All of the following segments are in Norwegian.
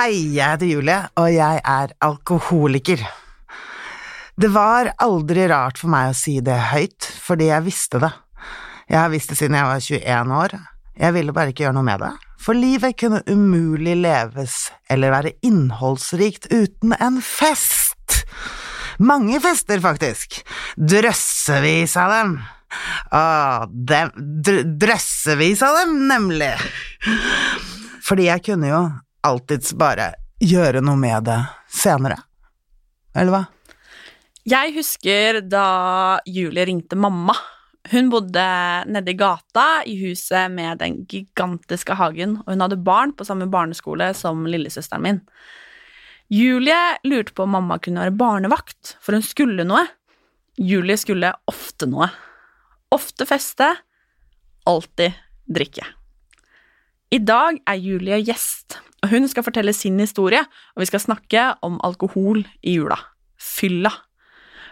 Hei, jeg heter Julie, og jeg er alkoholiker. Det var aldri rart for meg å si det høyt, fordi jeg visste det. Jeg har visst det siden jeg var 21 år. Jeg ville bare ikke gjøre noe med det, for livet kunne umulig leves eller være innholdsrikt uten en fest. Mange fester, faktisk. Drøssevis av dem. Å, dem, dr drøssevis av dem, nemlig. Fordi jeg kunne jo alltids bare gjøre noe med det senere. Eller hva? Jeg husker da Julie ringte mamma. Hun bodde nede i gata i huset med den gigantiske hagen, og hun hadde barn på samme barneskole som lillesøsteren min. Julie lurte på om mamma kunne være barnevakt, for hun skulle noe. Julie skulle ofte noe. Ofte feste, alltid drikke. I dag er Julie gjest, hun skal fortelle sin historie, og vi skal snakke om alkohol i jula. Fylla.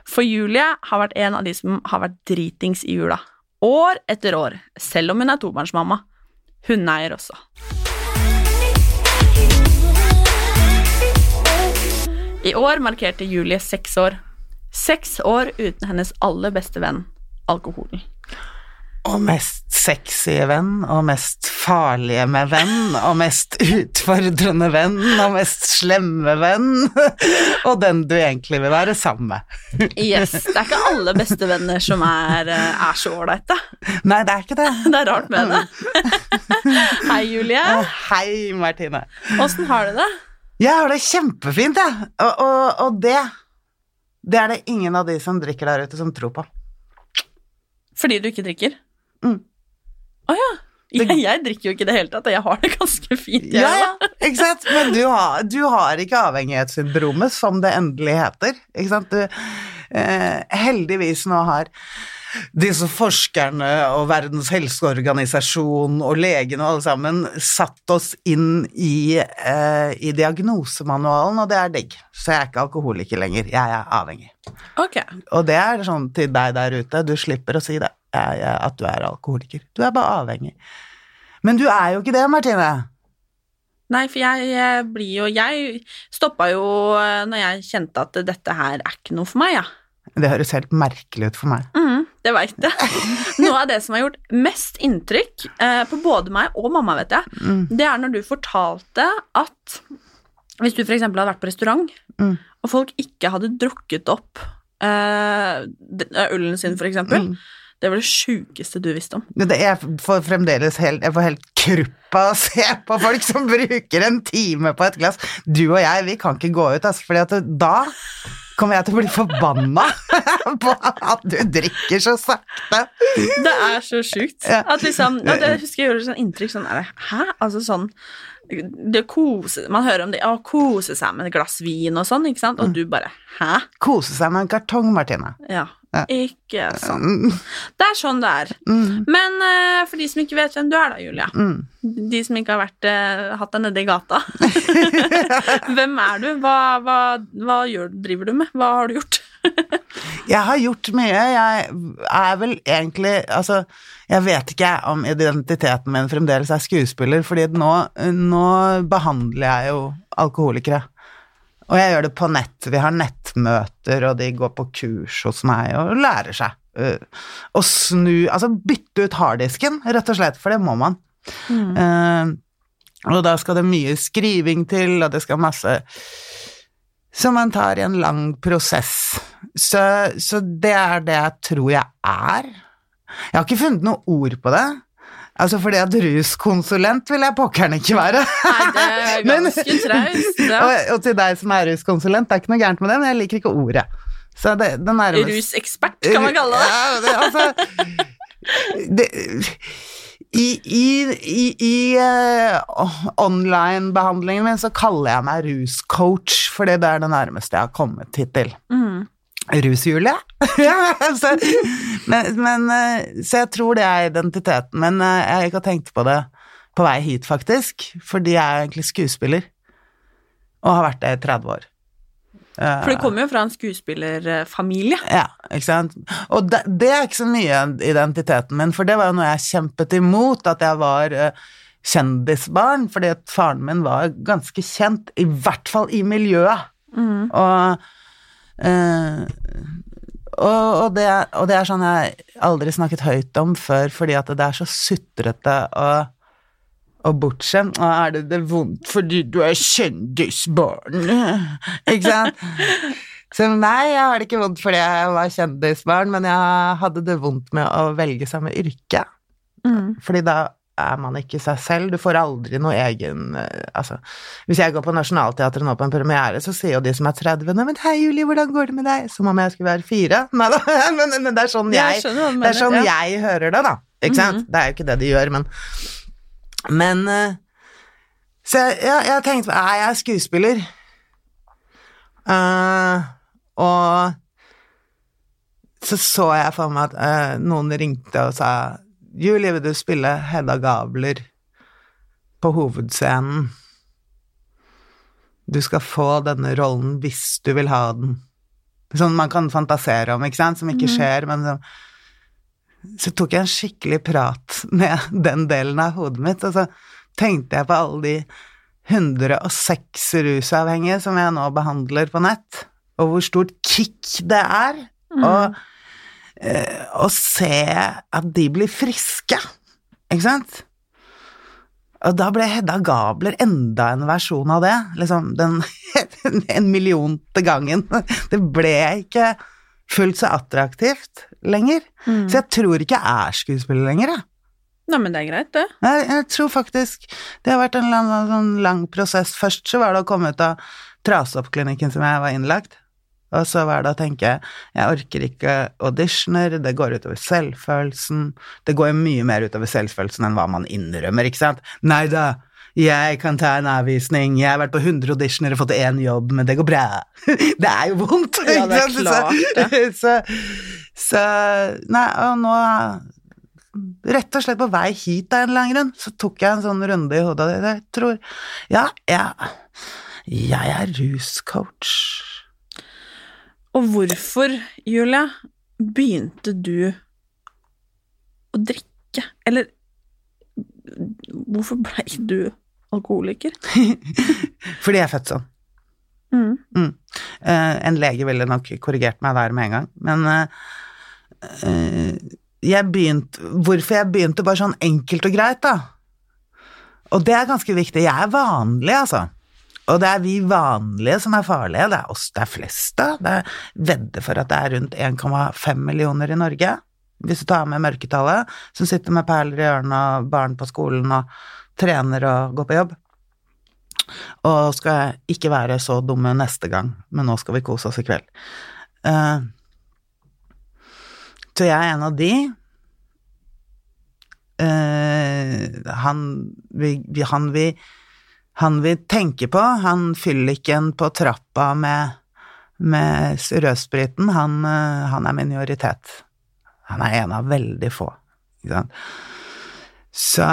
For Julie har vært en av de som har vært dritings i jula. År etter år, selv om hun er tobarnsmamma. Hundeeier også. I år markerte Julie seks år. Seks år uten hennes aller beste venn, alkoholen. Og mest sexy venn, og mest farlige med venn, og mest utfordrende venn, og mest slemme venn, og den du egentlig vil være sammen med. Yes, Det er ikke alle bestevenner som er, eh, er så ålreite. Nei, det er ikke det. Det er rart med det. Hei, Julie. Hei, Martine. Åssen har du det? Jeg har det kjempefint, jeg. Og, og, og det Det er det ingen av de som drikker der ute, som tror på. Fordi du ikke drikker? Mm. oh, ja. Jeg, jeg drikker jo ikke i det hele tatt, og jeg har det ganske fint. jeg Ja, ja, ikke sant? Men du har, du har ikke avhengighetssyndromet, som det endelig heter. Ikke sant? Du, eh, heldigvis nå har disse forskerne og Verdens helseorganisasjon og legene og alle sammen satt oss inn i, eh, i diagnosemanualen, og det er digg. Så jeg er ikke alkoholiker lenger, jeg er avhengig. Okay. Og det er sånn til deg der ute, du slipper å si det, at du er alkoholiker. Du er bare avhengig. Men du er jo ikke det, Martine. Nei, for jeg, jeg blir jo Jeg stoppa jo eh, når jeg kjente at dette her er ikke noe for meg, ja. Det høres helt merkelig ut for meg. Mm, det veit jeg. Noe av det som har gjort mest inntrykk eh, på både meg og mamma, vet jeg, Mm. det er når du fortalte at hvis du f.eks. hadde vært på restaurant, Mm. og folk ikke hadde drukket opp eh, eh, sin, f.eks., Mm. Det var det sjukeste du visste om. Det jeg får fremdeles helt, jeg får helt kruppa å se på folk som bruker en time på et glass. Du og jeg, vi kan ikke gå ut, altså, fordi da kommer jeg til å bli forbanna på at du drikker så sakte. Det er så sjukt. At liksom, at jeg husker jeg gjorde sånn inntrykk sånn er det, Hæ? Altså sånn det kose, Man hører om det å kose seg med et glass vin og sånn, ikke sant? Og du bare Hæ? Kose seg med en kartong, Martine. Ja. Ja. Ikke sånn. Mm, Det er sånn det er. mm, Men uh, for de som ikke vet hvem du er, da, Julia. mm. De som ikke har vært, uh, hatt deg nede i gata. Hvem er du? Hva, hva, hva gjør, driver du med? Hva har du gjort? Jeg har gjort mye. Jeg er vel egentlig Altså, jeg vet ikke om identiteten min fremdeles er skuespiller, fordi nå, nå behandler jeg jo alkoholikere. Og jeg gjør det på nett. Vi har nettmøter, og de går på kurs hos meg og lærer seg. uh, å snu Altså bytte ut harddisken, rett og slett, for det må man. Uh, og da skal det mye skriving til, og det skal masse Så man tar i en lang prosess. Så, så det er det jeg tror jeg er. Jeg har ikke funnet noe ord på det. Altså fordi at ruskonsulent vil jeg pokkeren ikke være. Nei, det er Men- ganske traust. Ja. og, og til deg som er ruskonsulent, det er ikke noe gærent med det, men jeg liker ikke ordet. Så det, det nærmeste Rusekspert, kan man kalle det. Ja, det, altså, det I, i, i, i uh, online-behandlingen min så kaller jeg meg ruscoach, fordi det er det nærmeste jeg har kommet hittil. Mm. Rus-Julie? ja, så, men, men, eh, så jeg tror det er identiteten, men eh, jeg har ikke tenkt på det på vei hit, faktisk, fordi jeg er egentlig skuespiller, og har vært det i 30 år. Eh, For du kommer jo fra en skuespillerfamilie. ja, ikke sant. Og det, det er ikke så mye identiteten min, for det var jo noe jeg kjempet imot, at jeg var kjendisbarn, fordi at faren min var ganske kjent, i hvert fall i miljøet. Og, eh, og, og, det, og det er sånn jeg aldri snakket høyt om før, fordi at det er så sutrete og og bortskjemt. Og er det det vondt fordi du er kjendisbarn? Ikke sant? Så nei, jeg har det ikke vondt fordi jeg var kjendisbarn, men jeg hadde det vondt med å velge samme yrke. Mm. Fordi da er man ikke seg selv. Du får aldri noe egen eh, Altså, hvis jeg går på Nationaltheatret nå på en premiere, så sier jo de som er 30 nå, men hei, Julie, hvordan går det med deg? Som om jeg skulle være fire. Nei da, men, men det er sånn Jeg jeg, mener, det er sånn ja. jeg hører det, da. Ikke sant? Det er jo ikke det de gjør, men Men eh, Så jeg, ja, jeg tenkte Er jeg skuespiller? Uh, og så så jeg for meg at uh, noen ringte og sa Julie, vil du spille Hedda Gabler på hovedscenen? Du skal få denne rollen hvis du vil ha den. Sånn man kan fantasere om, ikke sant, som ikke skjer, men så, så tok jeg en skikkelig prat med den delen av hodet mitt, og så tenkte jeg på alle de 106 rusavhengige som jeg nå behandler på nett, og hvor stort kick det er. Og eh, å se at de blir friske, ikke sant? Og da ble Hedda Gabler enda en versjon av det, liksom den en millionte gangen. Det ble ikke fullt så attraktivt lenger. Så jeg tror ikke jeg er skuespiller lenger, jeg. Nei, men det er greit, det. Jeg, jeg tror faktisk det har vært en lang, lang prosess. Først så var det å komme ut av Trasoppklinikken som jeg var innlagt, og så var det å tenke jeg orker ikke auditioner, det går utover selvfølelsen. Det går jo mye mer utover selvfølelsen enn hva man innrømmer, ikke sant? Nei da, jeg kan ta en avvisning, jeg har vært på 100 auditioner og fått én jobb, men det går bra. Det er jo vondt, Ja, det er klart det. Så, så Nei, og nå rett og slett på vei hit av en eller annen grunn, så tok jeg en sånn runde i hodet. Jeg tror Ja, jeg, jeg er ruscoach. Og hvorfor, Julie, begynte du å drikke? Eller hvorfor blei du alkoholiker? Fordi jeg er født sånn. Mm. Mm. Eh, en lege ville nok korrigert meg der med en gang, men uh, jeg begynte Hvorfor jeg begynte bare sånn enkelt og greit, da. Og det er ganske viktig. Jeg er vanlig, altså. Og det er vi vanlige som er farlige. Det er oss det er flest av. Det er vedder for at det er rundt 1,5 millioner i Norge, hvis du tar med mørketallet, som sitter med perler i ørene og barn på skolen og trener og går på jobb. Og skal ikke være så dumme neste gang, men nå skal vi kose oss i kveld. Eh, så jeg er en av de. Eh, han, vi, vi, han, vi, han vi tenker på, han fylliken på trappa med, med rødspriten, han, eh, han er minoritet. Han er en av veldig få, ikke sant. Så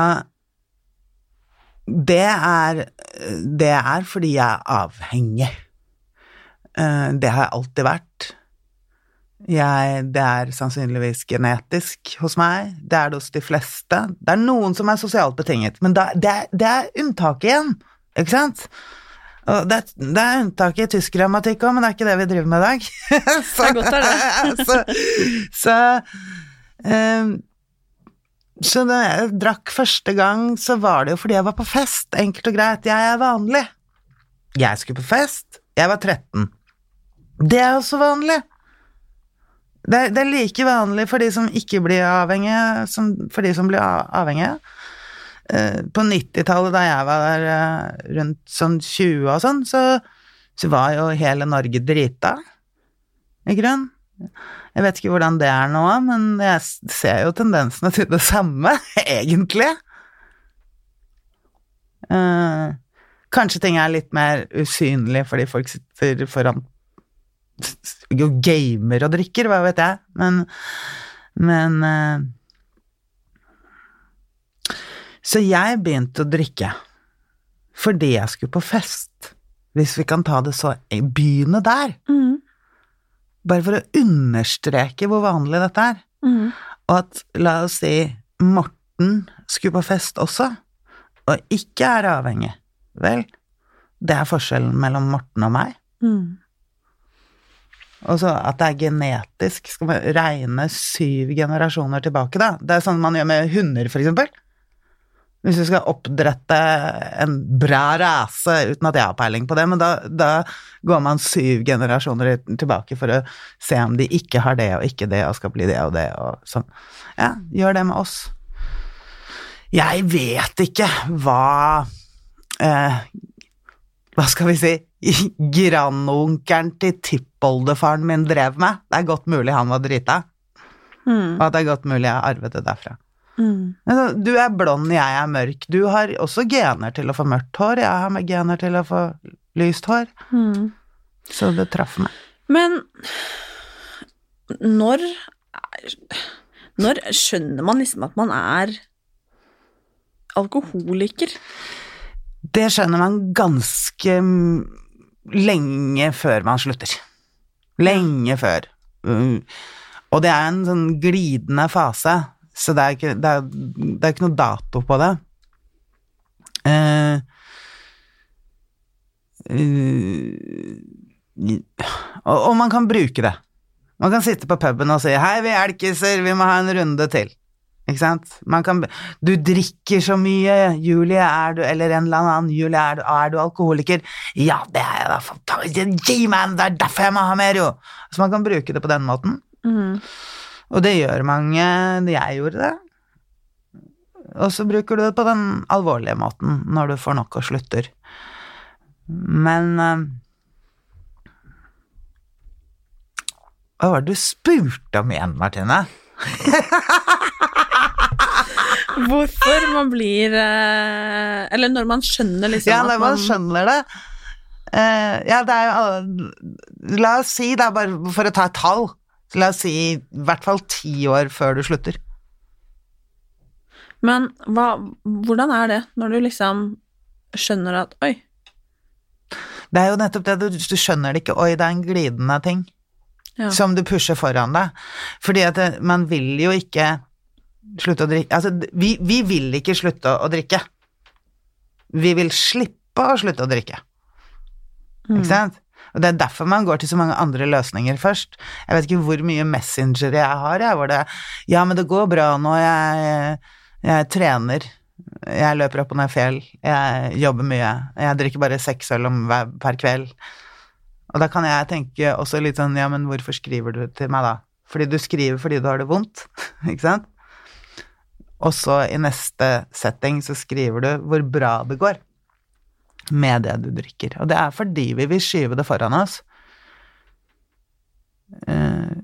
det er, det er fordi jeg er avhengig. Eh, Det har jeg alltid vært. Jeg, det er sannsynligvis genetisk hos meg, det er det hos de fleste. Det er noen som er sosialt betinget, men det, er, det er unntaket igjen, ikke sant? Og det, det er unntak i tysk grammatikk òg, men det er ikke det vi driver med i dag. så, Det er godt, det. så, så, um, så da jeg drakk første gang, så var det jo fordi jeg var på fest. Enkelt og greit. Jeg er vanlig. Jeg skulle på fest. Jeg var 13. Det er også vanlig. Det er, det er like vanlig for de som ikke blir avhengige, som for de som blir avhengige. Eh, På 90-tallet, da jeg var der eh, rundt sånn 20 og sånn, så, så var jo hele Norge drita, i grunn. Jeg vet ikke hvordan det er nå, men jeg ser jo tendensene til det samme, egentlig. Eh, kanskje ting er litt mer usynlig fordi folk sitter foran jo gamer og drikker, hva vet jeg, men Men eh, Så jeg begynte å drikke fordi jeg skulle på fest. Hvis vi kan ta det så Begynne der. Mm. Bare for å understreke hvor vanlig dette er. Mm. Og at, la oss si, Morten skulle på fest også, og ikke er avhengig. Vel, det er forskjellen mellom Morten og meg. Mm. Og så at det er genetisk. Skal man regne syv generasjoner tilbake, da? Det er sånn man gjør med hunder, for eksempel. Hvis du skal oppdrette en bra rase, uten at jeg har peiling på det, men da, da går man syv generasjoner tilbake for å se om de ikke har det og ikke det, og skal bli det og det, og sånn. Ja, gjør det med oss. Jeg vet ikke hva eh, Hva skal vi si Grandonkelen til tippoldefaren min drev med. Det er godt mulig han var drita, Mm. og det er godt mulig jeg arvet det derfra. Mm. Altså, Du er blond, jeg er mørk. Du har også gener til å få mørkt hår, jeg har med gener til å få lyst hår. Mm. Så det traff meg. Men når Når skjønner man liksom at man er alkoholiker? Det skjønner man ganske lenge før man slutter. Lenge før. Mm. Og det er en sånn glidende fase, så det er ikke, det er, det er ikke noe dato på det. Eh, uh, og, og man kan bruke det. Man kan sitte på puben og si 'hei, vi elkiser, vi må ha en runde til'. Ikke sant? Man kan, du drikker så mye, Julie, er du Eller en eller annen, Julie, er du, er du alkoholiker? Ja, det er jeg da, For, gi meg en, det er derfor jeg må ha mer, jo! Så man kan bruke det på den måten. Mm. Og det gjør mange, jeg gjorde det. Og så bruker du det på den alvorlige måten, når du får nok og slutter. Men eh, Hva var det du spurte om igjen, Martine? Hvorfor man blir eh, Eller når man skjønner liksom Ja, når man skjønner det. Uh, ja, det er jo La oss si, da, bare for å ta et tall så La oss si i hvert fall ti år før du slutter. Men hva, hvordan er det når du liksom skjønner at Oi, Det er jo nettopp det, du, du skjønner det ikke. Oi, det er en glidende ting Ja. som du pusher foran deg. Fordi at det, man vil jo ikke slutte å drikke Altså, vi, vi vil ikke slutte å, drikke. Vi vil slippe å slutte å drikke. Ikke sant? Og det er derfor man går til så mange andre løsninger først. Jeg vet ikke hvor mye Messenger jeg har, jeg, hvor det Ja, men det går bra nå, jeg, jeg trener. Jeg løper opp og ned fjell. Jeg jobber mye. Jeg drikker bare seks øl hver, per kveld. Og da kan jeg tenke også litt sånn, ja, men hvorfor skriver du til meg da? Fordi du skriver fordi du har det vondt, ikke sant? Og så i neste setting så skriver du hvor bra det går med det du drikker. Og det er fordi vi vil skyve det foran oss. Eh,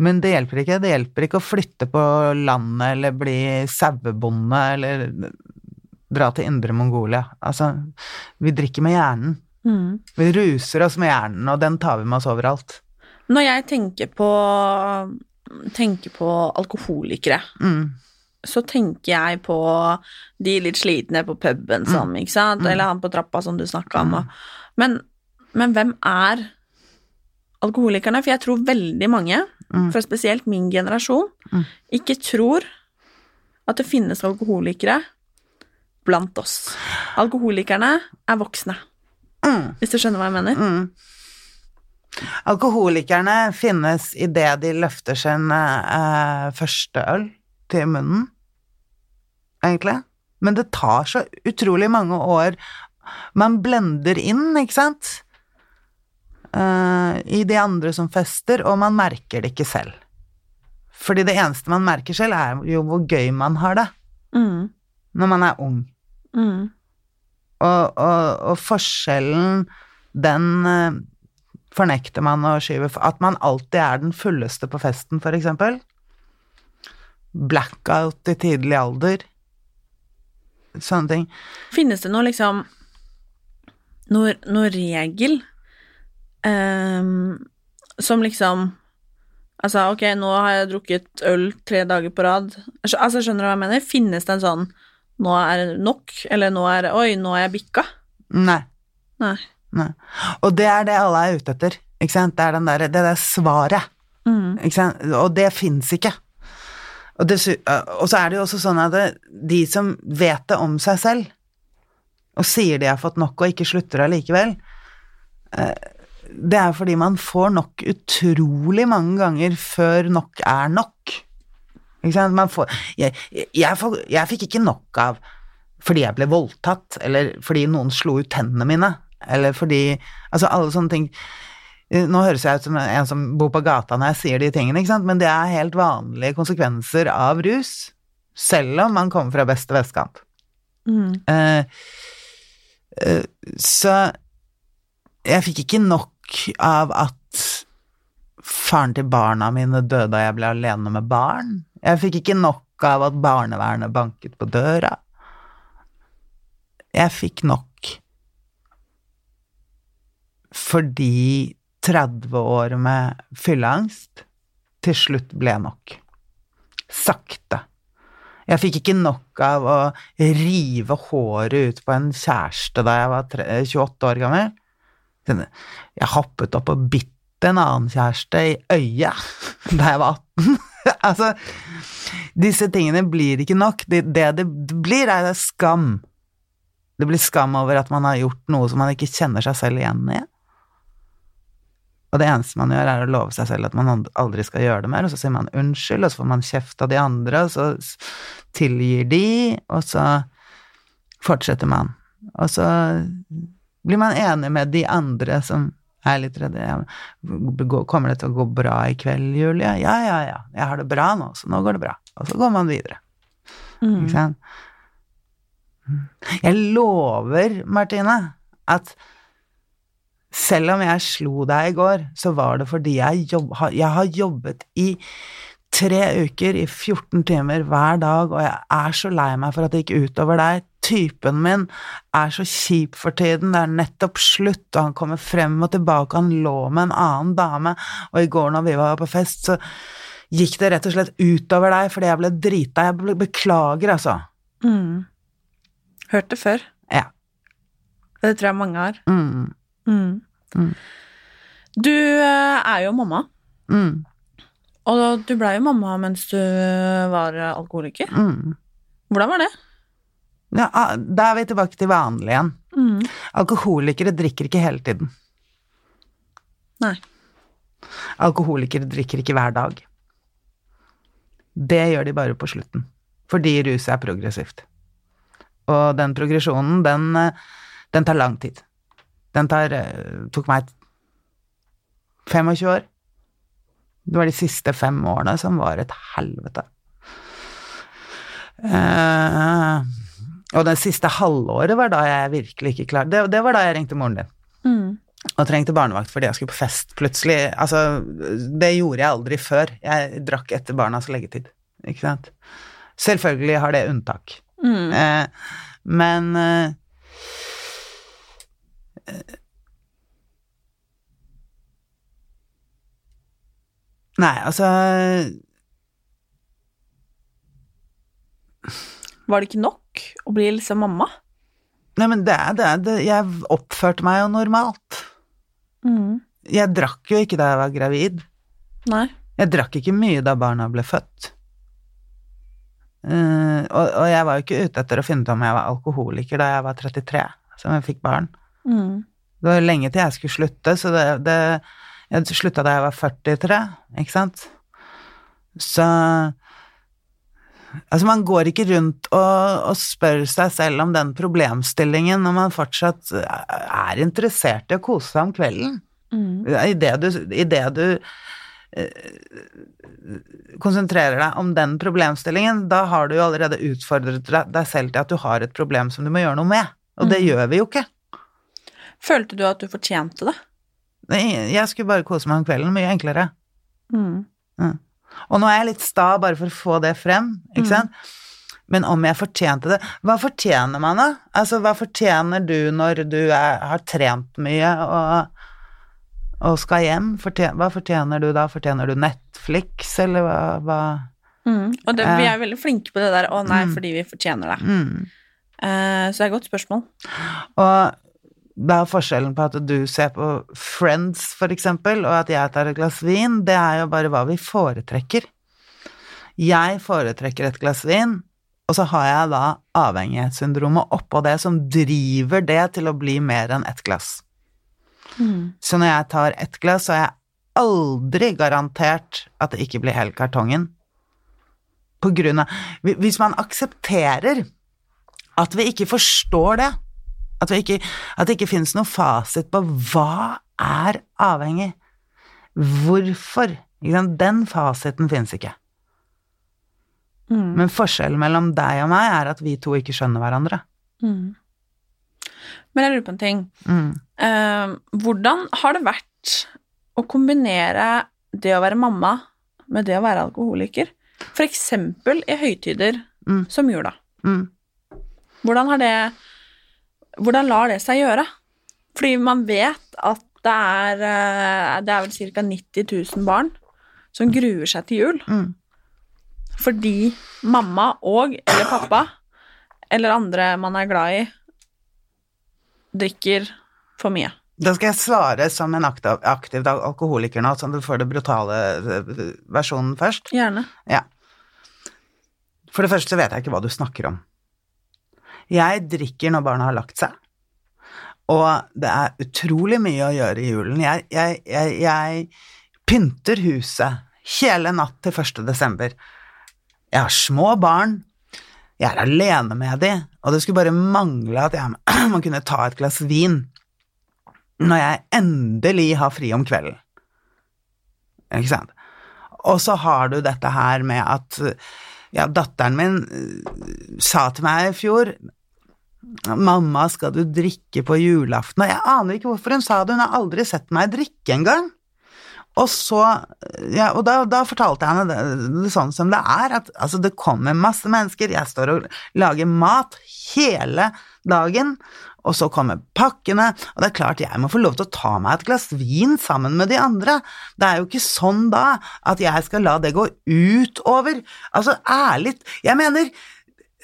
Men det hjelper ikke. Det hjelper ikke å flytte på landet eller bli sauebonde eller dra til Indre Mongolia. Altså, vi drikker med hjernen. mm. Vi ruser oss med hjernen, og den tar vi med oss overalt. Når jeg tenker på, tenker på alkoholikere, Mm. Så tenker jeg på de litt slitne på puben som, ikke sant, eller han på trappa som du snakka om. og- Men, men hvem er alkoholikerne? For jeg tror veldig mange, Mm. for spesielt min generasjon, Mm. ikke tror at det finnes alkoholikere blant oss. Alkoholikerne er voksne. Mm. Hvis du skjønner hva jeg mener? Mm. Alkoholikerne finnes idet de løfter sin eh, første øl til munnen, egentlig. Men det tar så utrolig mange år. Man blender inn, ikke sant, uh, i de andre som fester, og man merker det ikke selv. Fordi det eneste man merker selv, er jo hvor gøy man har det Mm. når man er ung. Mm. Og, og, og forskjellen, den eh, fornekter man å skyve At man alltid er den fulleste på festen, for eksempel. Blackout i tidlig alder. Sånne ting. Finnes det noe liksom Noe, noe regel um, som liksom Altså, ok, nå har jeg drukket øl tre dager på rad. Altså, skjønner du hva jeg mener? Finnes det en sånn Nå er det nok, eller nå er det Oi, nå er jeg bikka. Nei. Nei. nei. Og det er det alle er ute etter. Ikke sant? Det er den der, det der svaret. Mm. Ikke sant? Og det fins ikke. Og, det, og så er det jo også sånn at det, de som vet det om seg selv, og sier de har fått nok og ikke slutter allikevel, eh, det er fordi man får nok utrolig mange ganger før nok er nok. Ikke sant? Man får, jeg, jeg, jeg fikk ikke nok av fordi jeg ble voldtatt, eller fordi noen slo ut tennene mine, eller fordi Altså, alle sånne ting. Nå høres jeg ut som en som bor på gata når jeg sier de tingene, ikke sant, men det er helt vanlige konsekvenser av rus, selv om man kommer fra beste vestkant. Mm. Uh, uh, så jeg fikk ikke nok av at faren til barna mine døde da jeg ble alene med barn. Jeg fikk ikke nok av at barnevernet banket på døra. Jeg fikk nok fordi 30 år med fylleangst til slutt ble nok. Sakte. Jeg fikk ikke nok av å rive håret ut på en kjæreste da jeg var 28 år gammel. Jeg hoppet opp og bitt en annen kjæreste i øyet da jeg var 18. altså, disse tingene blir ikke nok. Det, det blir, er skam. Det blir skam over at man har gjort noe som man ikke kjenner seg selv igjen i. Og det eneste man gjør, er å love seg selv at man aldri skal gjøre det mer, og så sier man unnskyld, og så får man kjeft av de andre, og så tilgir de, og så fortsetter man. Og så blir man enig med de andre som er litt redde. Kommer det til å gå bra i kveld, Julie? Ja, ja, ja, jeg har det bra nå, så nå går det bra. Og så går man videre. Mm. Ikke sant? Jeg lover, Martine, at selv om jeg slo deg i går, så var det fordi jeg, jobb, jeg har jobbet i tre uker i 14 timer hver dag, og jeg er så lei meg for at det gikk utover deg. Typen min er så kjip for tiden, det er nettopp slutt, og han kommer frem og tilbake, han lå med en annen dame, og i går når vi var på fest, så gikk det rett og slett utover deg fordi jeg ble drita. Jeg ble, beklager, altså. Mm. Hørt det før. Ja. Det tror jeg mange har. Mm. Mm. Mm. Du eh, er jo mamma, Mm. og du blei jo mamma mens du var alkoholiker. Mm. Hvordan var det? Ja, ah, da er vi tilbake til vanlig igjen. Mm. Alkoholikere drikker ikke hele tiden. Nei. Alkoholikere drikker ikke hver dag. Det gjør de bare på slutten, fordi ruset er progressivt. Og den progresjonen, den, eh, den tar lang tid. Den tar, eh, tok meg 25 år. Det var de siste fem årene som var et helvete. Uh, og det siste halvåret var da jeg virkelig ikke klar det, det var da jeg ringte moren din Mm. og trengte barnevakt fordi jeg skulle på fest plutselig. Altså, det gjorde jeg aldri før. Jeg drakk etter barnas leggetid, ikke sant. Selvfølgelig har det unntak. Mm. Uh, men eh, Nei, altså Var det ikke nok å bli liksom mamma? Nei, men det er det, det Jeg oppførte meg jo normalt. Mm. Jeg drakk jo ikke da jeg var gravid. Nei. Jeg drakk ikke mye da barna ble født. Uh, og, og jeg var jo ikke ute etter å finne ut om jeg var alkoholiker da jeg var 33, som jeg fikk barn. Mm. Det var lenge til jeg skulle slutte, så det, det Jeg slutta da jeg var 43, ikke sant? Så Altså, man går ikke rundt og, og spør seg selv om den problemstillingen når man fortsatt er interessert i å kose seg om kvelden. Mm. I det du, i det du eh, konsentrerer deg om den problemstillingen, da har du jo allerede utfordret deg selv til at du har et problem som du må gjøre noe med. Og det Mm. gjør vi jo ikke. Følte du at du fortjente det? Nei, Jeg skulle bare kose meg om kvelden, mye enklere. Mm. Og nå er jeg litt sta bare for å få det frem, ikke Mm. sant? Men om jeg fortjente det Hva fortjener man, da? Altså, hva fortjener du når du er, har trent mye og, og skal hjem? Fortjen, hva fortjener du da? Fortjener du Netflix, eller hva, hva? Mm. Og det, vi er veldig flinke på det der 'å nei, Mm. fordi vi fortjener det'. Mm. Eh, så det er et godt spørsmål. Og da er forskjellen på at du ser på Friends, for eksempel, og at jeg tar et glass vin, det er jo bare hva vi foretrekker. Jeg foretrekker et glass vin, og så har jeg da avhengighetssyndromet oppå det som driver det til å bli mer enn ett glass. Mm. Så når jeg tar ett glass, så er jeg aldri garantert at det ikke blir hele kartongen. På grunn av Hvis man aksepterer at vi ikke forstår det, at, ikke, at det ikke finnes noen fasit på hva er avhengig, hvorfor? Den fasiten finnes ikke. Mm. Men forskjellen mellom deg og meg er at vi to ikke skjønner hverandre. Mm. Men jeg lurer på en ting. Mm. Eh, hvordan har det vært å kombinere det å være mamma med det å være alkoholiker? For eksempel i høytider Mm. som jula. Mm. Hvordan har det Hvordan lar det seg gjøre? Fordi man vet at det er eh, Det er vel ca. 90 000 barn som gruer seg til jul. Mm. Fordi mamma og eller pappa eller andre man er glad i, drikker for mye. Da skal jeg svare som en aktiv, aktiv alkoholiker nå, sånn at du får det brutale eh, versjonen først. Gjerne. Ja. For det første vet jeg ikke hva du snakker om. Jeg drikker når barna har lagt seg, og det er utrolig mye å gjøre i julen. Jeg, jeg, jeg, jeg pynter huset hele natt til 1. desember. Jeg har små barn, jeg er alene med de, og det skulle bare mangle at jeg må kunne ta et glass vin når jeg endelig har fri om kvelden. Ikke sant? Og så har du dette her med at ja, datteren min eh, sa til meg i fjor Mamma, skal du drikke på julaften? Og jeg aner ikke hvorfor hun sa det, hun har aldri sett meg drikke engang. Og så ja, Og da, da fortalte jeg henne det, det sånn som det er, at altså, det kommer masse mennesker, jeg står og lager mat hele dagen, og så kommer pakkene, og det er klart jeg må få lov til å ta meg et glass vin sammen med de andre. Det er jo ikke sånn da at jeg skal la det gå utover. Altså, ærlig, jeg mener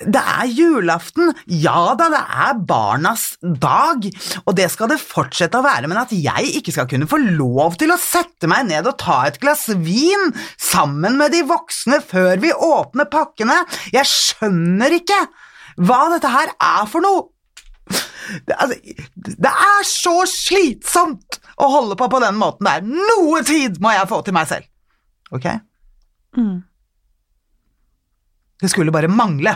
det er julaften, ja da, det er barnas dag, og det skal det fortsette å være, men at jeg ikke skal kunne få lov til å sette meg ned og ta et glass vin sammen med de voksne før vi åpner pakkene, jeg skjønner ikke hva dette her er for noe. Det, altså, det er så slitsomt å holde på på den måten der. Noe tid må jeg få til meg selv. Ok? Mm. Det skulle bare mangle.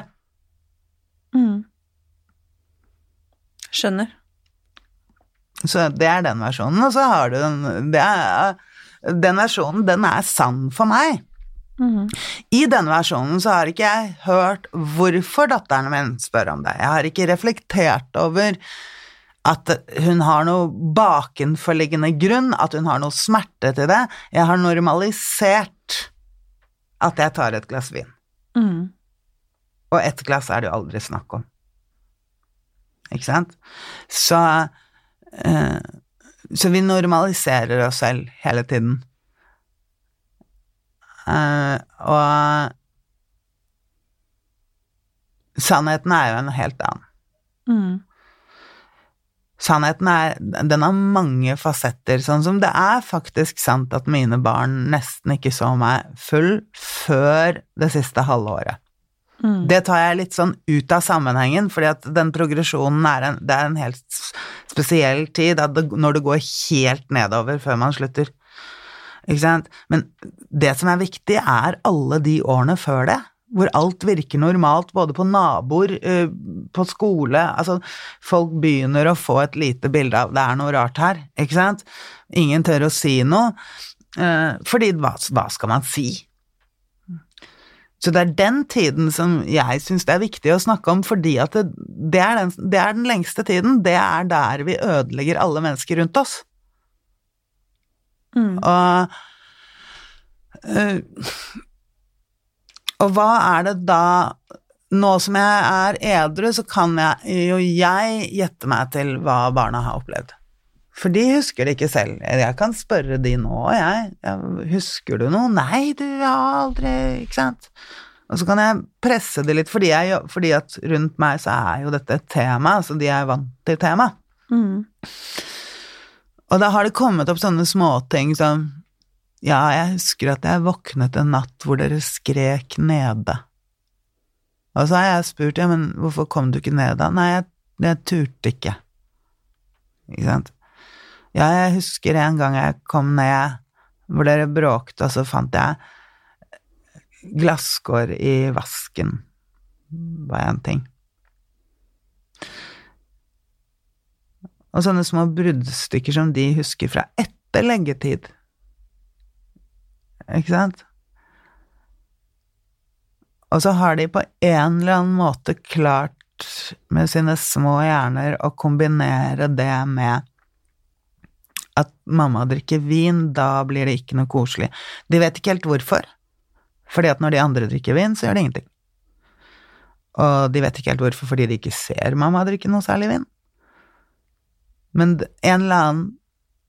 Mm. Skjønner. Så det er den versjonen, og så har du den det er, Den versjonen, den er sann for meg. Mm. I denne versjonen så har ikke jeg hørt hvorfor datteren min spør om det. Jeg har ikke reflektert over at hun har noe bakenforliggende grunn, at hun har noe smerte til det. Jeg har normalisert at jeg tar et glass vin. Mm. Og ett glass er det jo aldri snakk om. Ikke sant? Så uh, Så vi normaliserer oss selv hele tiden. Uh, og sannheten er jo en helt annen. Mm. Sannheten er Den har mange fasetter, sånn som det er faktisk sant at mine barn nesten ikke så meg full før det siste halve året. Det tar jeg litt sånn ut av sammenhengen, fordi at den progresjonen er en, det er en helt spesiell tid, det, når det går helt nedover før man slutter. Ikke sant? Men det som er viktig, er alle de årene før det, hvor alt virker normalt, både på naboer, eh, på skole Altså, folk begynner å få et lite bilde av det er noe rart her, ikke sant? Ingen tør å si noe, eh, fordi hva, hva skal man si? Så det er den tiden som jeg syns det er viktig å snakke om, fordi at det, det, er den, det er den lengste tiden. Det er der vi ødelegger alle mennesker rundt oss. Og eh, Og hva er det da Nå som jeg er edru, så kan jeg jo jeg gjette meg til hva barna har opplevd. For de husker det ikke selv. Jeg kan spørre de nå, jeg. Husker du noe? Nei, du har aldri Ikke sant? Og så kan jeg presse det litt, fordi, jeg, fordi at rundt meg så er jo dette et tema, så de er vant til tema. Og da har det kommet opp sånne småting som Ja, jeg husker at jeg våknet en natt hvor dere skrek nede. Og så har jeg spurt, ja, men hvorfor kom du ikke ned da? Nei, jeg, jeg turte ikke. Ikke sant? Ja, jeg husker en gang jeg kom ned hvor dere bråkte, og så fant jeg glasskår i vasken. Var en ting. Og sånne små bruddstykker som de husker fra etter leggetid. Ikke sant? Og så har de på en eller annen måte klart med sine små hjerner å kombinere det med at mamma drikker vin, da blir det ikke noe koselig. De vet ikke helt hvorfor, fordi at når de andre drikker vin, så gjør det ingenting. Og de vet ikke helt hvorfor, fordi de ikke ser mamma drikke noe særlig vin. Men en eller annen,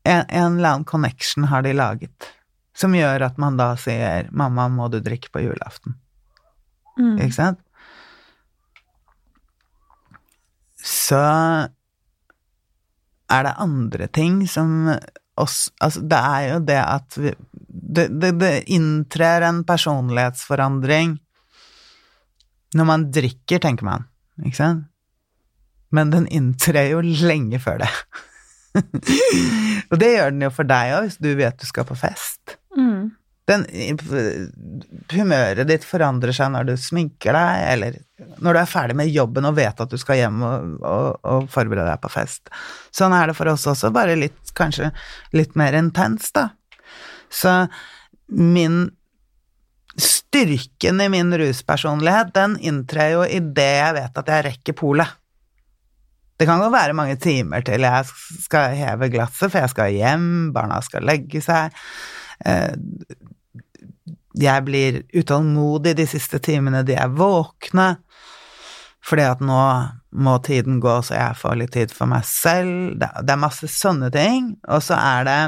en, en eller annen connection har de laget, som gjør at man da sier 'mamma, må du drikke på julaften'? Ikke sant? Så er det andre ting som oss Altså, det er jo det at vi det, det, det inntrer en personlighetsforandring når man drikker, tenker man, ikke sant? Men den inntrer jo lenge før det. Og det gjør den jo for deg òg, hvis du vet du skal på fest. Den, humøret ditt forandrer seg når du sminker deg, eller når du er ferdig med jobben og vet at du skal hjem og, og, og forberede deg på fest. Sånn er det for oss også, bare litt, kanskje litt mer intens, da. Så min Styrken i min ruspersonlighet, den inntrer jo idet jeg vet at jeg rekker polet. Det kan jo være mange timer til jeg skal heve glasset, for jeg skal hjem, barna skal legge seg. Jeg blir utålmodig de siste timene de er våkne, fordi at nå må tiden gå så jeg får litt tid for meg selv. Det er masse sånne ting. Og så er det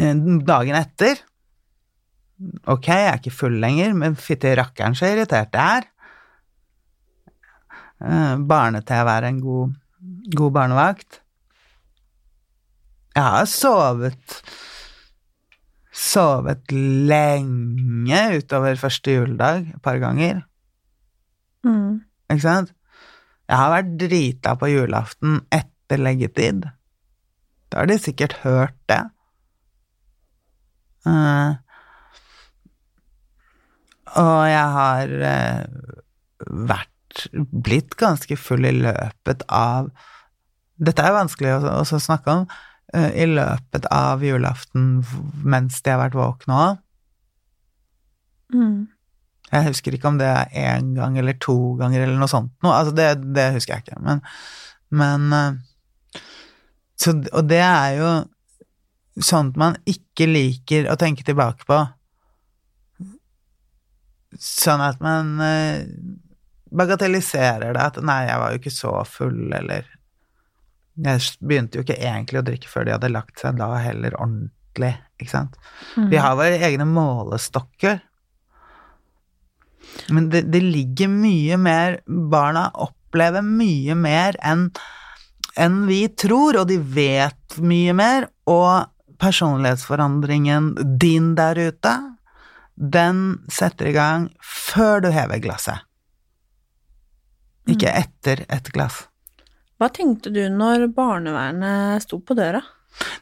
eh, dagen etter Ok, jeg er ikke full lenger, men fytti rakkeren så irritert jeg er. Eh, Barne-TV er en god, god barnevakt. Jeg har sovet Sovet lenge utover første juledag, et par ganger. Ikke sant? Jeg har vært drita på julaften etter leggetid. Da har de sikkert hørt det. Uh, og jeg har uh, vært blitt ganske full i løpet av Dette er vanskelig å å snakke om. Eh, I løpet av julaften mens de har vært våkne òg. Jeg husker ikke om det er én gang eller to ganger eller noe sånt noe. Altså, det, det husker jeg ikke, men, men eh, så, Og det er jo sånt man ikke liker å tenke tilbake på. Sånn at man eh, bagatelliserer det, at 'nei, jeg var jo ikke så full', eller Jeg begynte jo ikke egentlig å drikke før de hadde lagt seg, da heller ordentlig, ikke sant. Vi har våre egne målestokker. Men det, det ligger mye mer Barna opplever mye mer enn enn vi tror, og de vet mye mer, og personlighetsforandringen din der ute, den setter i gang før du hever glasset. Ikke etter et glass. Hva tenkte du når barnevernet sto på døra?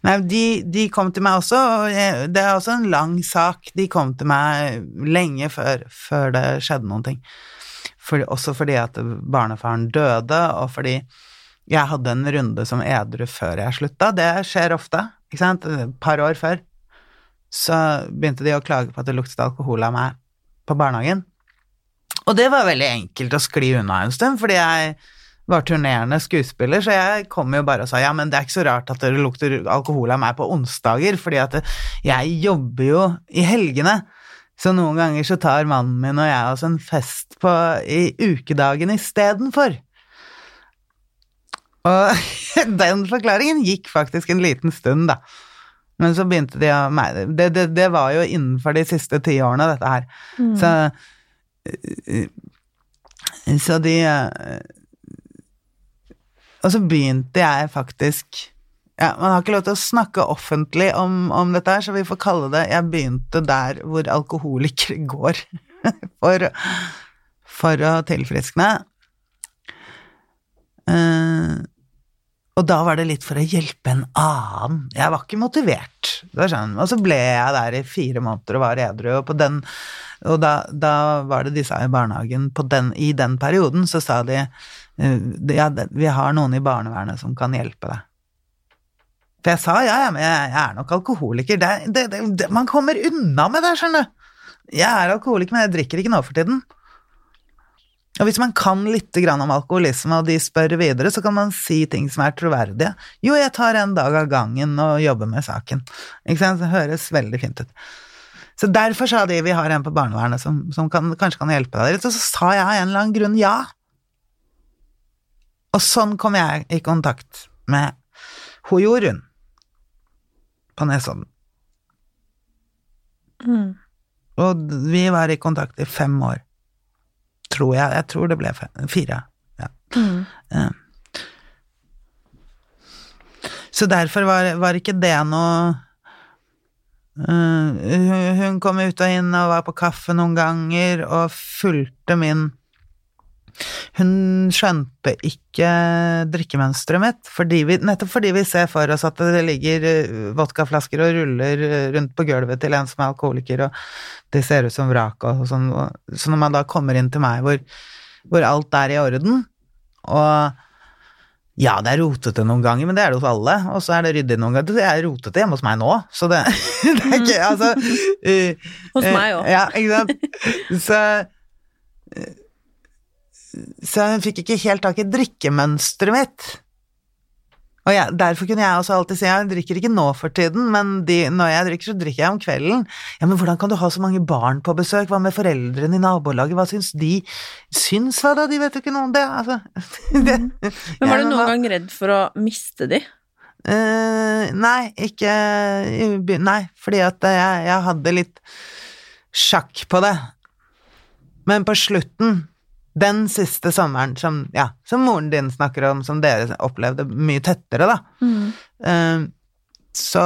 Nei, de, de kom til meg også, og det er også en lang sak. De kom til meg lenge før, før det skjedde noen ting. For, også fordi at barnefaren døde, og fordi jeg hadde en runde som edru før jeg slutta. Det skjer ofte, ikke sant, et par år før. Så begynte de å klage på at det luktet alkohol av meg på barnehagen. Og det var veldig enkelt å skli unna en stund, fordi jeg var turnerende skuespiller, så jeg kom jo bare og sa ja, men det er ikke så rart at det lukter alkohol av meg på onsdager, fordi at jeg jobber jo i helgene. Så noen ganger så tar mannen min og jeg oss en fest på, i ukedagen istedenfor. Og den forklaringen gikk faktisk en liten stund, da. Men så begynte de å det, det, det var jo innenfor de siste ti årene, dette her. Mm. Så Så de og så begynte jeg faktisk ja, Man har ikke lov til å snakke offentlig om, om dette her, så vi får kalle det Jeg begynte der hvor alkoholikere går for, for å tilfriskne. Uh, og da var det litt for å hjelpe en annen. Jeg var ikke motivert. Sånn. Og så ble jeg der i fire måneder og var edru, og, den, og da, da, var det de sa i barnehagen den, I den perioden så sa de ja, vi har noen i barnevernet som kan hjelpe deg. For jeg sa ja, men jeg, er nok alkoholiker. Det, det, det, man kommer unna med det, skjønner du. Jeg er alkoholiker, men jeg drikker ikke nå for tiden. Og hvis man kan litt om alkoholisme, og de spør videre, så kan man si ting som er troverdige. Jo, jeg tar en dag av gangen og jobber med saken. Ikke sant? Det høres veldig fint ut. Så derfor sa de vi har en på barnevernet som, som kan, kanskje kan hjelpe deg litt, og så sa jeg av en eller annen grunn ja. Og sånn kom jeg i kontakt med ho Jorunn på Nesodden. Mm. Og vi var i kontakt i fem år. Tror jeg. Jeg tror det ble fem, fire. Ja. Mm. Så derfor var, var, ikke det noe uh, Hun kom ut og inn og var på kaffe noen ganger og fulgte min hun skjønte ikke drikkemønsteret mitt, fordi vi, nettopp fordi vi ser for oss at det ligger eh, vodkaflasker og ruller eh, rundt på gulvet til en som er alkoholiker, og det ser ut som vrak og sånn. Så når man da kommer inn til meg hvor, hvor alt er i orden, og ja, det er rotete noen ganger, men det er det hos alle. Og så er det ryddig noen ganger. Det er rotete hjemme hos meg nå, så det, det er ikke Altså uh, Hos meg òg. Uh, ja, ikke sant. Så uh, så hun fikk ikke helt tak i drikkemønsteret mitt. Og jeg, Derfor kunne jeg også alltid si jeg drikker ikke nå for tiden, men de, når jeg drikker, så drikker jeg om kvelden. Ja, men hvordan kan du ha så mange barn på besøk, hva med foreldrene i nabolaget, hva syns de? Syns hva da, de vet jo ikke noe om det, altså. det, men var du noen gang redd for å miste de? Uh, nei, ikke Nei, fordi at jeg, jeg hadde litt sjakk på det. Men på slutten den siste sommeren som, ja, som moren din snakker om, som dere opplevde mye tettere, da, mm. uh, så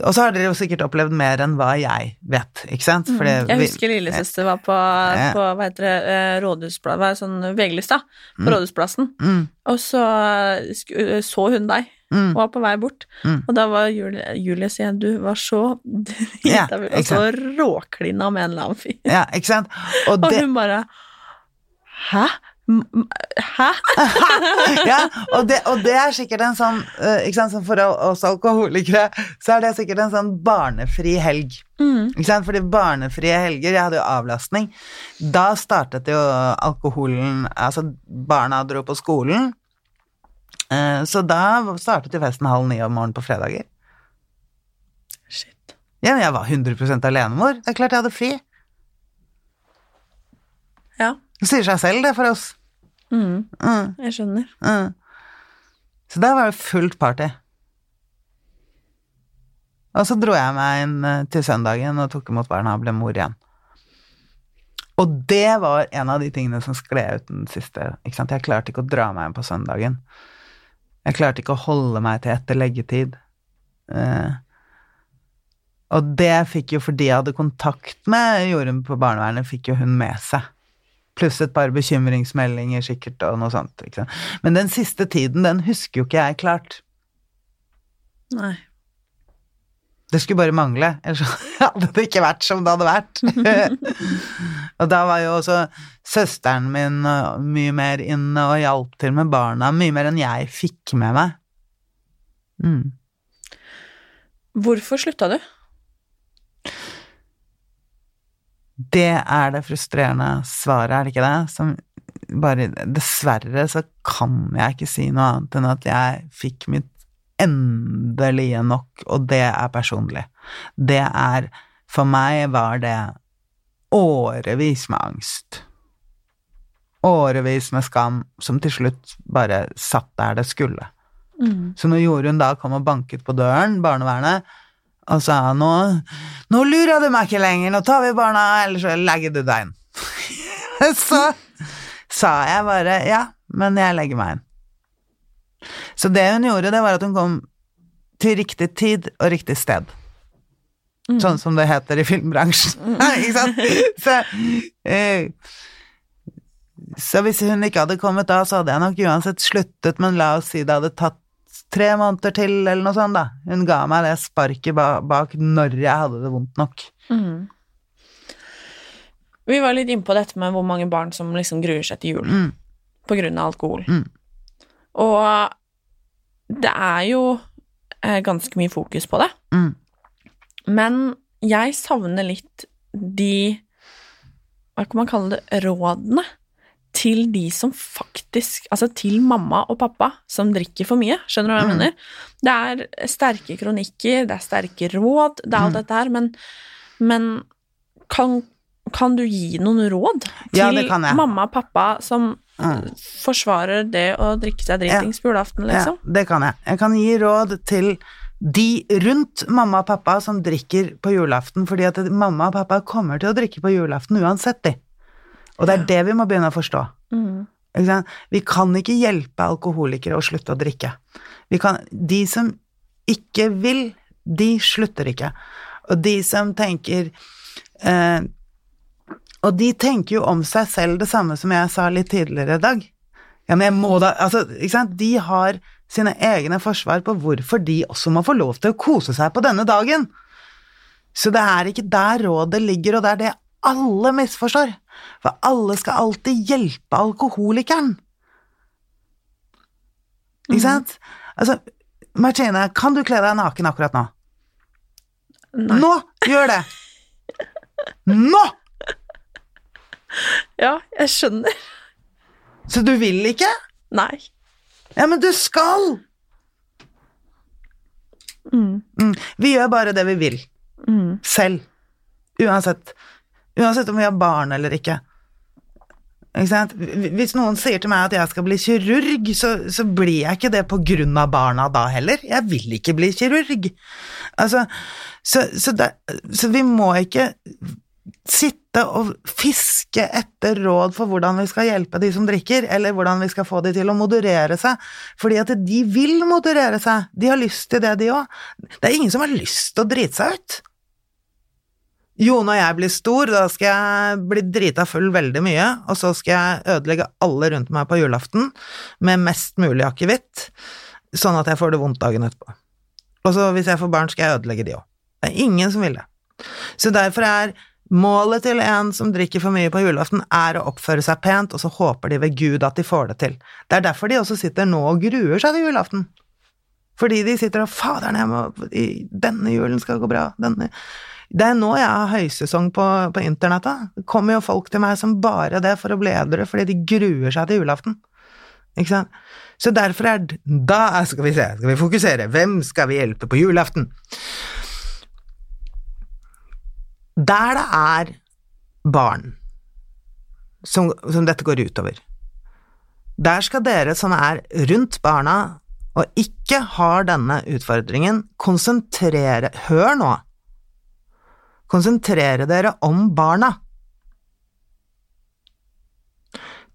og så har dere jo sikkert opplevd mer enn hva jeg vet, ikke sant? Mm. Fordi jeg husker lillesøster var på, på hva heter det, eh, Rådhusplassen, sånn VG-lista, på mm. Rådhusplassen, mm. og så så hun deg mm. var på vei bort. Mm. Og da var Julie, Julie sier du var så drita ja, og så råklina med en eller annen fyr. Ja, ikke sant? Og, og hun bare Hæ? Hæ? ja, og det, og det, er sikkert en sånn uh, ikke sant, For oss alkoholikere så er det sikkert en sånn barnefri helg. Mm. Ikke sant? Fordi barnefrie helger Jeg hadde jo avlastning. Da startet jo alkoholen Altså, barna dro på skolen, Eh, så da startet jo festen halv ni om morgenen på fredager. Shit. Ja, men jeg var 100 alenemor. Det er klart jeg hadde fri. Ja. Det sier seg selv, det, for oss. Mm. Mm. Jeg skjønner. Mm. Så der var det fullt party. Og så dro jeg meg inn eh, til søndagen og tok imot barna og ble mor igjen. Og det var en av de tingene som skled ut den siste. Ikke sant? Jeg klarte ikke å dra meg inn på søndagen. Jeg klarte ikke å holde meg til etter leggetid. Eh, Og det fikk jo, fordi jeg hadde kontakt med Jorunn på barnevernet, fikk jo hun med seg. Pluss et par bekymringsmeldinger sikkert, og noe sånt. Men den siste tiden, den husker jo ikke jeg klart. Nei. Det skulle bare mangle, ellers hadde det ikke vært som det hadde vært. og da var jo også søsteren min uh, mye mer inne og hjalp til med barna, mye mer enn jeg fikk med meg. Mm. Hvorfor slutta du? Det er det frustrerende svaret, er det ikke det? Som bare Dessverre så kan jeg ikke si noe annet enn at jeg fikk mitt endelige nok, og det er personlig. Det er For meg var det årevis med angst. Årevis med skam, som til slutt bare satt der det skulle. Mm. Så når Jorunn da kom og banket på døren, barnevernet, og sa nå, nå lurer du meg ikke lenger, nå tar vi barna, eller så legger du deg inn. så sa jeg bare ja, men jeg legger meg inn. Så det hun gjorde, det var at hun kom til riktig tid og riktig sted. Sånn som det heter i filmbransjen. ikke sant? Så, eh, så hvis hun ikke hadde kommet da, så hadde jeg nok uansett sluttet, men la oss si det hadde tatt tre måneder til, eller noe sånt, da. Hun ga meg det sparket ba bak når jeg hadde det vondt nok. Mm. Vi var litt inne på dette med hvor mange barn som liksom gruer seg til jul Mm. på grunn av alkohol. Mm. Og det er jo eh, ganske mye fokus på det. Mm. Men jeg savner litt de Hva kan man kalle det? Rådene til de som faktisk Altså til mamma og pappa som drikker for mye. Skjønner du hva jeg Mm. mener? Det er sterke kronikker, det er sterke råd, det er alt Mm. dette her, men, men kan, kan du gi noen råd til Ja, mamma og pappa som Mm. forsvarer det å drikke seg dritings på julaften, liksom? Ja, det kan jeg. Jeg kan gi råd til de rundt mamma og pappa som drikker på julaften, fordi at mamma og pappa kommer til å drikke på julaften uansett, de. Og det er det vi må begynne å forstå. Mm. Vi kan ikke hjelpe alkoholikere å slutte å drikke. Vi kan, de som ikke vil, de slutter ikke. Og de som tenker eh, Og de tenker jo om seg selv det samme som jeg sa litt tidligere i dag. Ja, men jeg må da Altså, ikke sant? De har sine egne forsvar på hvorfor de også må få lov til å kose seg på denne dagen. Så det er ikke der rådet ligger, og det er det alle misforstår. For alle skal alltid hjelpe alkoholikeren. Ikke sant? Altså, Martine, kan du kle deg naken akkurat nå? Nei. Nå! Gjør det! Nå! Ja, jeg skjønner. Så du vil ikke? Nei. Ja, men du skal! Mm. Mm. Vi gjør bare det vi vil. Mm. Selv. Uansett. Uansett om vi har barn eller ikke. Ikke? Hvis noen sier til meg at jeg skal bli kirurg, så, så blir jeg ikke det på grunn av barna da heller. Jeg vil ikke bli kirurg. Altså, så, så, det, så vi må ikke sitte og fiske etter råd for hvordan vi skal hjelpe de som drikker, eller hvordan vi skal få de til å moderere seg, fordi at de vil moderere seg. De har lyst til det, de òg. Det er ingen som har lyst til å drite seg ut. Jo, når jeg blir stor, da skal jeg bli drita full veldig mye, og så skal jeg ødelegge alle rundt meg på julaften med mest mulig akevitt, sånn at jeg får det vondt dagen etterpå. Og så hvis jeg får barn, skal jeg ødelegge de òg. Det er ingen som vil det. Så derfor er målet til en som drikker for mye på julaften, er å oppføre seg pent, og så håper de ved Gud at de får det til. Det er derfor de også sitter nå og gruer seg til julaften. Fordi de sitter og 'Faderen, jeg må Denne julen skal gå bra', denne det er nå jeg har høysesong på, på internettet. Det kommer jo folk til meg som bare det for å bli edru, fordi de gruer seg til julaften. Ikke sant? Så derfor er Da skal vi se, skal vi fokusere. Hvem skal vi hjelpe på julaften? Der det er barn som, som dette går utover, der skal dere som er rundt barna og ikke har denne utfordringen, konsentrere Hør nå! Konsentrere dere om barna.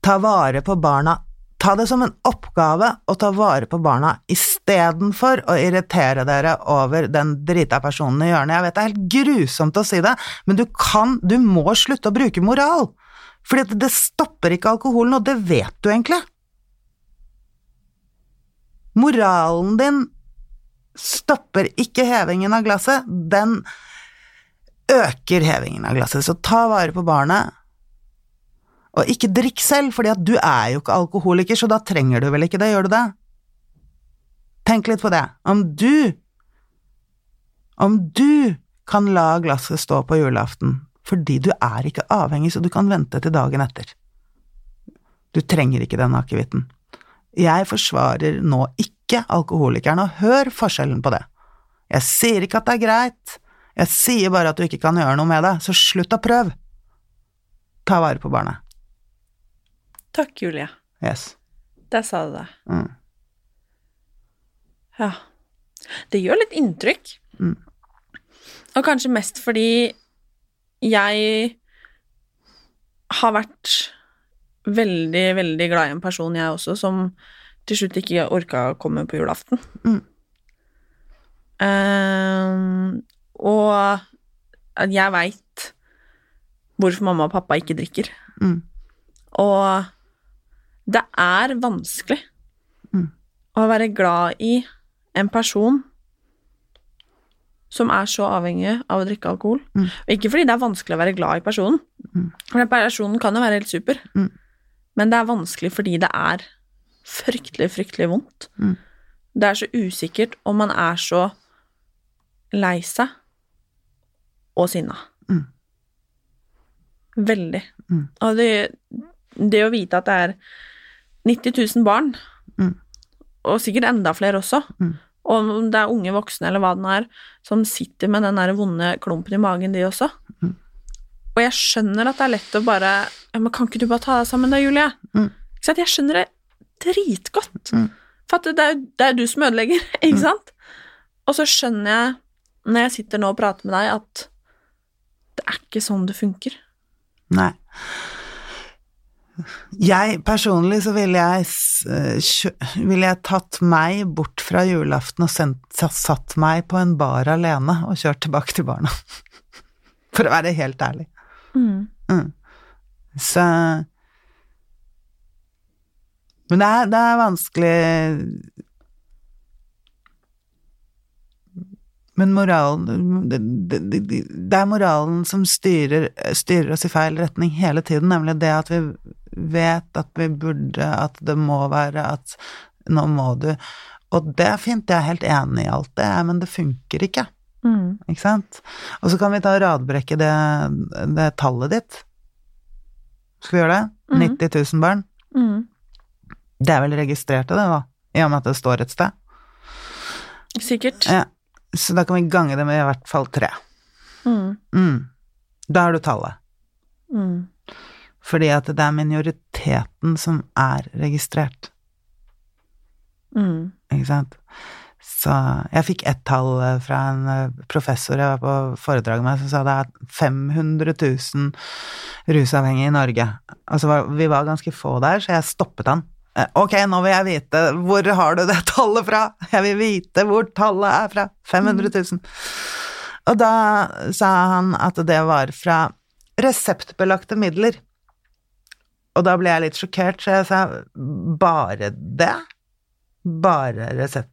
Ta vare på barna. Ta det som en oppgave å ta vare på barna istedenfor å irritere dere over den drita personen i hjørnet. Jeg vet det er helt grusomt å si det, men du kan, du må slutte å bruke moral. Fordi det stopper ikke alkoholen, og det vet du egentlig. Moralen din stopper ikke hevingen av glasset, den øker hevingen av glasset. Så ta vare på barnet, og ikke drikk selv, fordi at du er jo ikke alkoholiker, så da trenger du vel ikke det, gjør du det? Tenk litt på det. Om du Om du kan la glasset stå på julaften fordi du er ikke avhengig, så du kan vente til dagen etter. Du trenger ikke den akevitten. Jeg forsvarer nå ikke alkoholikerne, og hør forskjellen på det. Jeg sier ikke at det er greit, jeg sier bare at du ikke kan gjøre noe med det, så slutt å prøve. Ta vare på barnet. Takk, Julie. Yes. Der sa du det. Mm. Ja. Det gjør litt inntrykk. Mm. Og kanskje mest fordi jeg har vært veldig, veldig glad i en person, jeg også, som til slutt ikke orka å komme på julaften. Mm. Um, og at jeg veit hvorfor mamma og pappa ikke drikker. Mm. Og det er vanskelig Mm. å være glad i en person som er så avhengig av å drikke alkohol. Mm. Og ikke fordi det er vanskelig å være glad i personen, Mm. for den personen kan jo være helt super, Mm. men det er vanskelig fordi det er fryktelig, fryktelig vondt. Mm. Det er så usikkert, og man er så lei seg og sinna. Mm. Veldig. Mm. Og det, det å vite at det er 90 000 barn, Mm. og sikkert enda flere også, Mm. og om det er unge voksne eller hva det nå er, som sitter med den der vonde klumpen i magen, de også. Mm. Og jeg skjønner at det er lett å bare men Kan ikke du bare ta deg sammen da, Julie? Mm. Ikke sant? Jeg skjønner det dritgodt. Mm. For at det er det er du som ødelegger, ikke sant? Og så skjønner jeg, når jeg sitter nå og prater med deg, at det er ikke sånn det funker. Nei. Jeg personlig så ville jeg, eh, ville jeg tatt meg bort fra julaften og sendt, satt meg på en bar alene og kjørt tilbake til barna. For å være helt ærlig. Mm. Så Men det er, det er vanskelig Men moralen det, det, det, det er moralen som styrer, styrer oss i feil retning hele tiden, nemlig det at vi vet at vi burde, at det må være, at nå må du Og det er fint, jeg er helt enig i alt det, men det funker ikke. Ikke sant? Og så kan vi ta og radbrekke det, det tallet ditt. Skal vi gjøre det? Mm. 90 000 barn. Mm. Det er vel registrerte, det, da? I og med at det står et sted. Sikkert. Ja. Så da kan vi gange det med i hvert fall tre. Mm. Mm. Da har du tallet. Mm. Fordi at det er minoriteten som er registrert, Mm. ikke sant? Så jeg fikk ett tall eh, fra en eh, professor jeg var på foredrag med, som sa det er 500 000 rusavhengige i Norge. Altså, vi var ganske få der, så jeg stoppet han. Eh, Ok, nå vil jeg vite, hvor har du det tallet fra? Jeg vil vite hvor tallet er fra. 500 000. Og da sa han at det var fra reseptbelagte midler. Og da ble jeg litt sjokkert, så jeg sa bare det? Bare resept...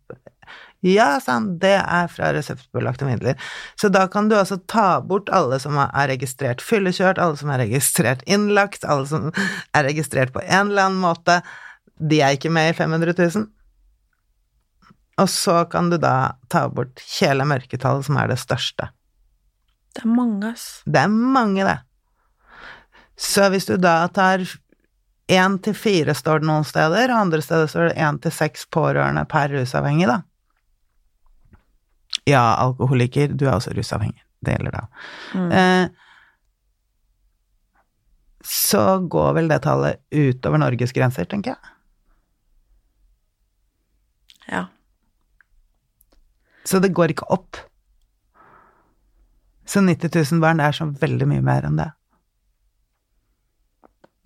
Ja, sa han, det er fra reseptbelagte midler. Så da kan du altså ta bort alle som er registrert fyllekjørt, alle som er registrert innlagt, alle som er registrert på en eller annen måte. De er ikke med i 500 000. Og så kan du da ta bort hele mørketallet, som er det største. Det er mange, ass. Det er mange, det. Så hvis du da tar én til fire, står det noen steder, og andre steder står det én til seks pårørende per rusavhengig, da. Ja, alkoholiker, du er også rusavhengig. Det gjelder da. Eh, så går vel det tallet utover Norges grenser, tenker jeg. Ja. Så det går ikke opp. Så 90 000 barn, det er så veldig mye mer enn det.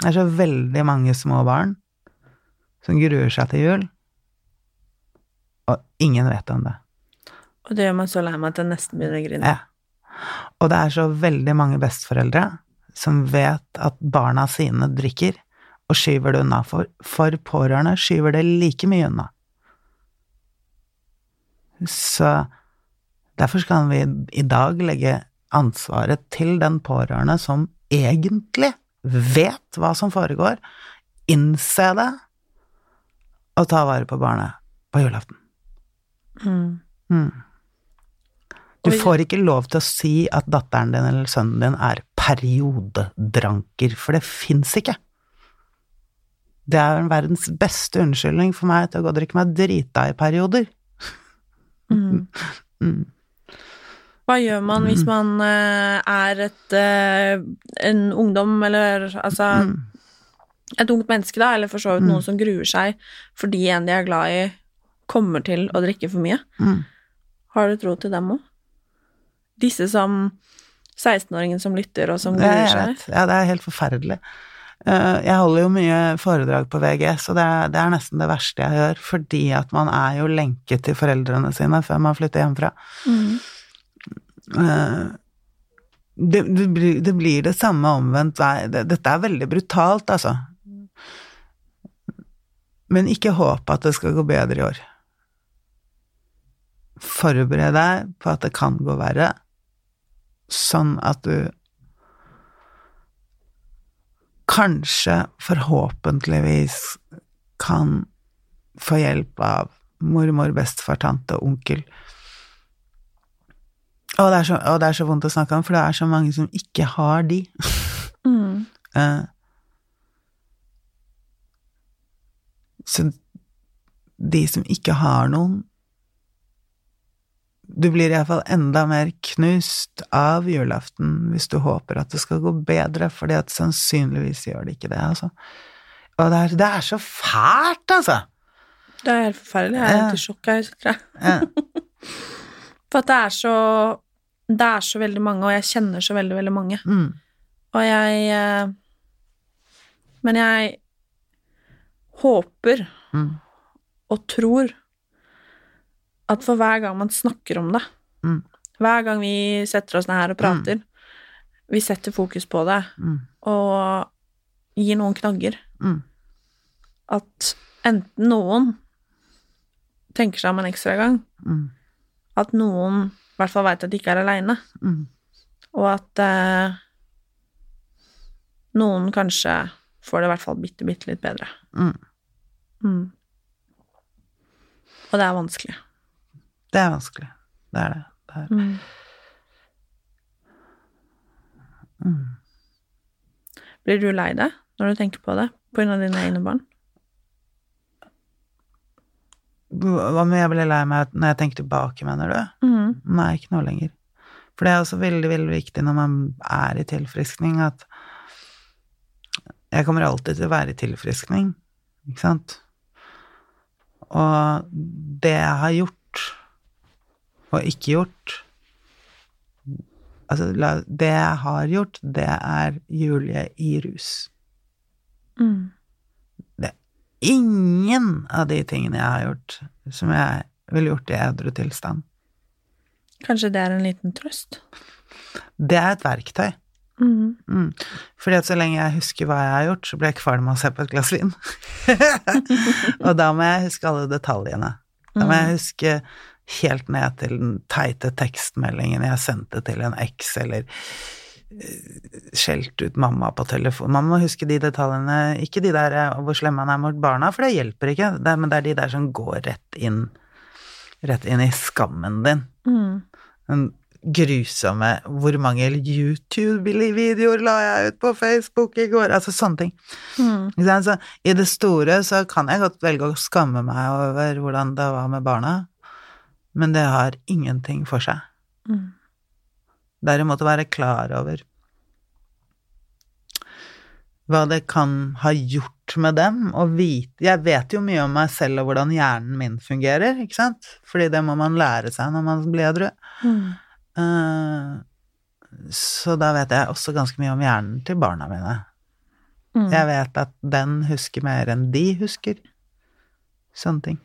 Det er så veldig mange små barn som gruer seg til jul, og ingen vet om det. Og det gjør meg så lei meg at jeg nesten begynner å grine. Ja. Og det er så veldig mange besteforeldre som vet at barna sine drikker, og skyver det unna. For, for pårørende skyver det like mye unna. Så derfor skal vi i dag legge ansvaret til den pårørende som egentlig vet hva som foregår, innse det, og ta vare på barnet på julaften. Mm. Mm. Du får ikke lov til å si at datteren din eller sønnen din er periodedranker, for det fins ikke. Det er verdens beste unnskyldning for meg til å gå og drikke meg drita i perioder. Mm. Mm. Hva gjør man hvis man eh, er et eh, en ungdom, eller altså Mm. Et ungt menneske, da, eller for så vidt noen som gruer seg fordi en de er glad i, kommer til å drikke for mye? Mm. Har du tro til dem òg? Disse som 16-åringen som lytter, og som gruer seg? Ja, det er helt forferdelig. Eh, Jeg holder jo mye foredrag på VGS, og det er, det er nesten det verste jeg gjør, fordi at man er jo lenket til foreldrene sine før man flytter hjemmefra. Mm. Eh, Det, det, blir, det blir det samme omvendt vei. Dette er veldig brutalt, altså. Men ikke håp at det skal gå bedre i år. Forbered deg på at det kan gå verre, sånn at du kanskje, forhåpentligvis, kan få hjelp av mormor, bestefar, tante, onkel. Og det, er så, og det er så vondt å snakke om, for det er så mange som ikke har de. Mm. Eh, så de som ikke har noen Du blir iallfall enda mer knust av julaften hvis du håper at det skal gå bedre, fordi at sannsynligvis gjør det ikke det, altså. Og det er, det er så fælt, altså! Det er helt forferdelig. Jeg er helt i sjokk. Jeg. For at det er så Det er så veldig mange, og jeg kjenner så veldig, veldig mange. Mm. Og jeg eh, Men jeg håper Mm. og tror at for hver gang man snakker om det, Mm. hver gang vi setter oss ned her og prater, vi setter fokus på det Mm. og gir noen knagger, Mm. at enten noen tenker seg om en ekstra gang, Mm. at noen i hvert fall veit at de ikke er aleine, Mm. og at eh, noen kanskje får det i hvert fall bitte, bitte litt bedre. Mm. Mm. Og det er vanskelig. Det er vanskelig. Det er det. det er. Mm. Mm. Blir du lei deg når du tenker på det, på grunn av dine egne barn? Hva om jeg ble lei meg når jeg tenker tilbake, mener du? Mm. Nei, ikke nå lenger. For det er også veldig, veldig viktig når man er i tilfriskning, at jeg kommer alltid til å være i tilfriskning, ikke sant? Og det jeg har gjort, og ikke gjort Altså, det jeg har gjort, det er Julie i rus. Mm. Ingen av de tingene jeg har gjort, som jeg ville gjort i edru tilstand. Kanskje det er en liten trøst? Det er et verktøy. Mm. Mm. Fordi at så lenge jeg husker hva jeg har gjort, så blir jeg kvalm av å se på et glass vin. og da må jeg huske alle detaljene. Da må jeg huske helt ned til den teite tekstmeldingen jeg sendte til en eks, eller skjelt ut mamma på telefon. Man må huske de detaljene, ikke de der eh, hvor slem man er mot barna, for det hjelper ikke, det, er- men det er de der som går rett inn, rett inn i skammen din. Mm. Den grusomme Hvor mange YouTube-videoer la jeg ut på Facebook i går? Altså sånne ting. Mm. Så I det store så kan jeg godt velge å skamme meg over hvordan det var med barna, men det har ingenting for seg. Mm. Derimot å være klar over hva det kan ha gjort med dem, og vite Jeg vet jo mye om meg selv og hvordan hjernen min fungerer, ikke sant? Fordi det må man lære seg når man blir edru. Mm. Uh, så da vet jeg også ganske mye om hjernen til barna mine. Mm. Jeg vet at den husker mer enn de husker. Sånne ting.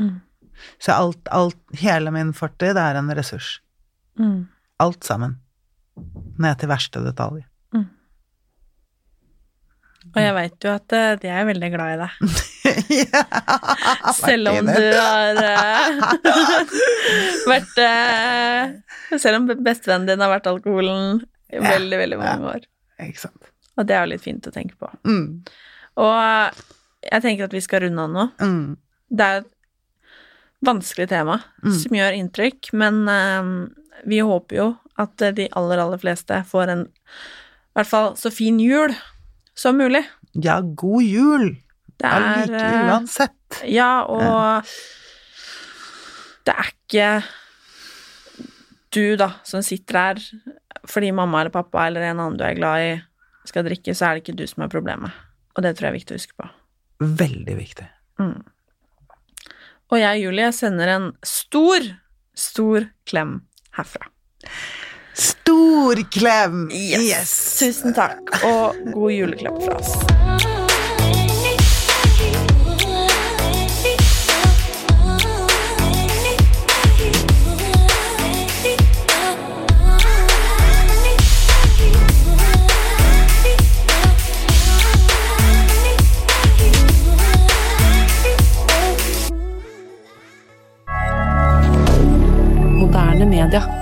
Mm. Så alt, alt, hele min fortid er en ressurs. Mm. Alt sammen. Ned til verste detalj. Og jeg veit jo at jeg de er veldig glad i deg. ja, Selv om du har eh, vært eh, Selv om bestevennen din har vært alkoholen i Ja, veldig, veldig mange år. Ikke sant. Og det er jo litt fint å tenke på. Mm, Og jeg tenker at vi skal runde av nå. mm, Det er et vanskelig tema Mm. som gjør inntrykk, men eh, vi håper jo at de aller, aller fleste får en i hvert fall så fin jul som mulig. ja, god jul! Det er like eh, uansett. Ja, og det er ikke du, da, som sitter her fordi mamma eller pappa eller en annen du er glad i, skal drikke, så er det ikke du som er problemet. Og det tror jeg er viktig å huske på. Veldig viktig. Mm. Og jeg, Julie, sender en stor, stor klem herfra. Stor klem! Yes. Tusen takk, og god juleklem fra oss. Moderne media.